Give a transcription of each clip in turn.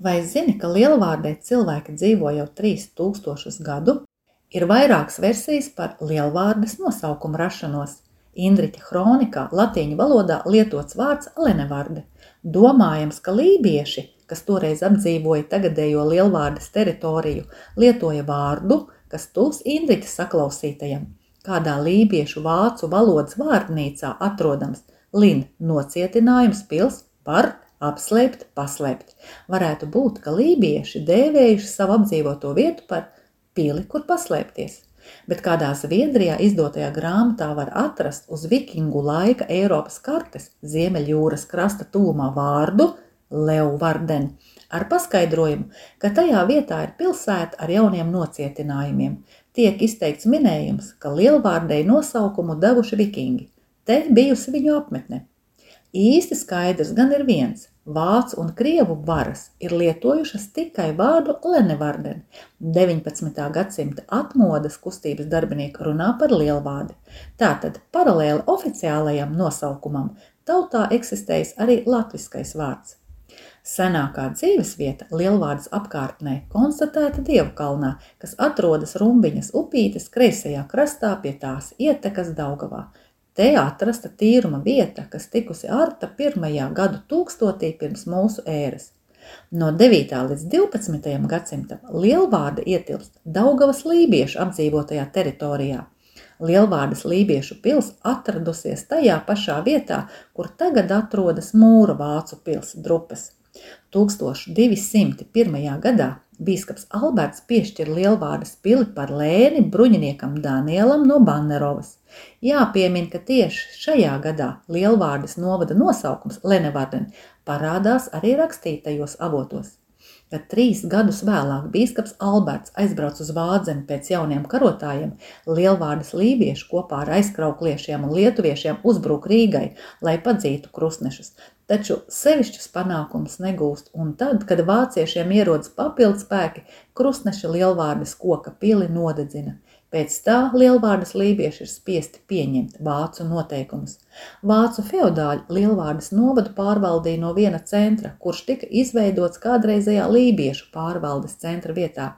Vai zini, ka lielvārdē cilvēki dzīvo jau 3000 gadu? Ir vairākas versijas par lielvārdes nosaukumu rašanos. Indriķa hronikā latīņu valodā lietots vārds lenevarde. Domājams, ka lībieši, kas toreiz apdzīvoja tagadējo lielvārdes teritoriju, lietoja vārdu, kas tuvs Indriķa saklausītajam. Kādā lībiešu vācu valodas vārdnīcā atrodams lin nocietinājums pils par apslēpt, paslēpt. Varētu būt, ka lībieši dēvējuši savu apdzīvoto vietu par pili, kur paslēpties. Bet kādā Zviedrijā izdotajā grāmatā var atrast uz vikingu laika Eiropas kartes Ziemeļjūras krasta tūmā vārdu Leuvarden ar paskaidrojumu, ka tajā vietā ir pilsēta ar jauniem nocietinājumiem. Tiek izteikts minējums, ka lielvārdei nosaukumu devuši vikingi. Te bijusi viņu apmetne. Īsti skaidrs gan ir viens – vācu un krievu varas ir lietojušas tikai vārdu lenevarden. 19. gadsimta atmodas kustības darbinieki runā par lielvārdi. Tātad paralēli oficiālajam nosaukumam tautā eksistējis arī latviskais vārds. Senākā dzīvesvieta Lielvārdas apkārtnē konstatēta Dievkalnā, kas atrodas Rumbiņas upītes kreisajā krastā pie tās ietekas Daugavā. Te atrasta tīruma vieta, kas tikusi arta pirmajā gadu tūkstotī pirms mūsu ēras. No 9. līdz 12. gadsimtam lielvārda ietilpst Daugavas lībiešu apdzīvotajā teritorijā. Lielvārdas lībiešu pils atradusies tajā pašā vietā, kur tagad atrodas Mūra vācu pils drupes. 1201. gadā bīskaps Alberts piešķir Lielvārdas pili par lēni bruņiniekam Danielam no Bannerovas. Jāpiemin, ka tieši šajā gadā Lielvārdas novada nosaukums Lenevarden parādās arī rakstītajos avotos. Kad trīs gadus vēlāk bīskaps Alberts aizbrauc uz Vādzemi pēc jauniem karotājiem, Lielvārdas lībieši kopā ar aizkraukliešiem un lietuviešiem uzbruk Rīgai, lai padzītu krustnešus, taču sevišķus panākumus negūst, un tad, kad vāciešiem ierodas papildspēki, krustneša Lielvārdas koka pili nodedzina – Pēc tā lielvārdas lībieši ir spiesti pieņemt vācu noteikumus. Vācu feodāļi lielvārdas novadu pārvaldīja no viena centra, kurš tika izveidots kādreizējā lībiešu pārvaldes centra vietā.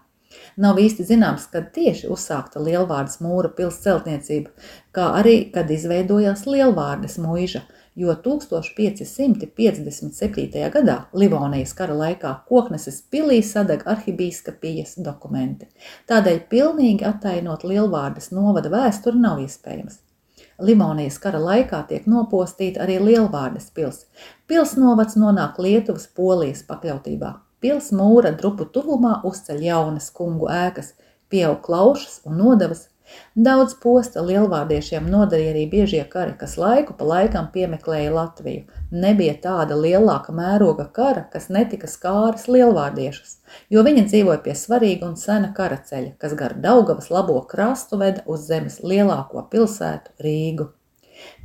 Nav īsti zināms, kad tieši uzsākta Lielvārdas mūra pils celtniecība, kā arī, kad izveidojās Lielvārdas muiža – jo 1557. gadā Livonijas kara laikā Kokneses pilī sadeg arhibīskapijas dokumenti. Tādēļ pilnīgi attainot Lielvārdas novada vēsturi nav iespējams. Livonijas kara laikā tiek nopostīta arī Lielvārdas pils. Pils novads nonāk Lietuvas polijas pakļautībā. Pils mūra drupu tuvumā uzceļ jaunas kungu ēkas, pieaug klaušas un nodevas, Daudz posta lielvārdiešiem nodarīja arī biežie kari, kas laiku pa laikam piemeklēja Latviju. Nebija tāda lielāka mēroga kara, kas netika skāris lielvārdiešus, jo viņi dzīvoja pie svarīga un sena karaceļa, kas gar Daugavas labo krastu veda uz zemes lielāko pilsētu Rīgu.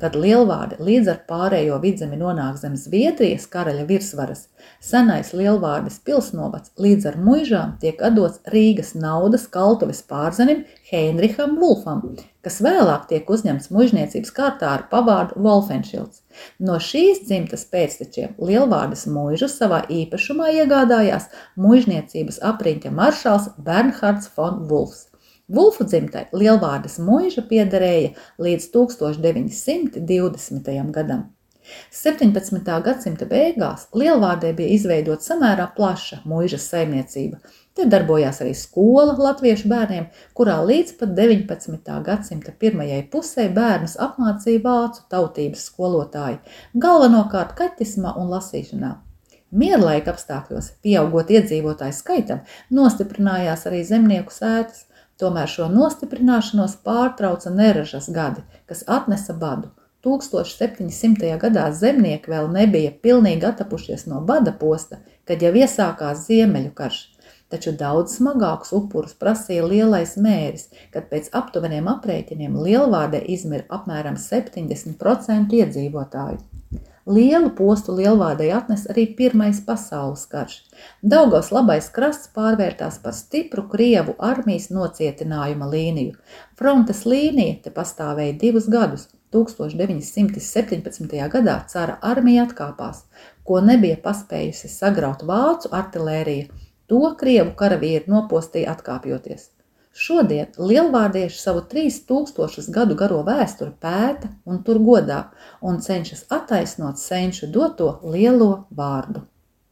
Kad lielvārdi līdz ar pārējo vidzemi nonāk zem Zviedrijas karaļa virsvaras, senais lielvārdes pilsnovads līdz ar muižām tiek atdots Rīgas naudas kaltuves pārzenim Heinriham Vulfam, kas vēlāk tiek uzņemts mužniecības kārtā ar pavārdu Wolfenšilds. No šīs dzimtas pēctečiem lielvārdas muižu savā īpašumā iegādājās mužniecības apriņķa maršals Bernhards von Vulfs. Vulfu dzimtai Lielvārdas muiža piederēja līdz 1920. gadam. 17. gadsimta beigās Lielvārdē bija izveidota samērā plaša muižas saimniecība. Te darbojās arī skola latviešu bērniem, kurā līdz pat 19. gadsimta pirmajai pusē bērnus apmācīja vācu tautības skolotāji, galvenokārt kaķismā un lasīšanā. Mierlaika apstākļos, pieaugot iedzīvotāju skaitam, nostiprinājās arī zemnieku sētas, Tomēr šo nostiprināšanos pārtrauca neražas gadi, kas atnesa badu. 1700. gadā zemnieki vēl nebija pilnīgi atapušies no bada posta, kad jau iesākās ziemeļu karš, taču daudz smagākus upurus prasīja lielais mēris, kad pēc aptuveniem aprēķiniem lielvādē izmira apmēram 70% iedzīvotāju. Lielu postu lielvādai atnes arī Pirmais pasaules karš. Daugavas labais krasts pārvērtās par stipru Krievu armijas nocietinājuma līniju. Frontes līnija te pastāvēja divus gadus, 1917. gadā cara armija atkāpās, ko nebija paspējusi sagraut vācu artilērija, to krievu karavīri nopostīja atkāpjoties. Šodien lielvārdieši savu 3000 gadu garo vēsturi pēta un tur godā un cenšas attaisnot senču doto lielo vārdu.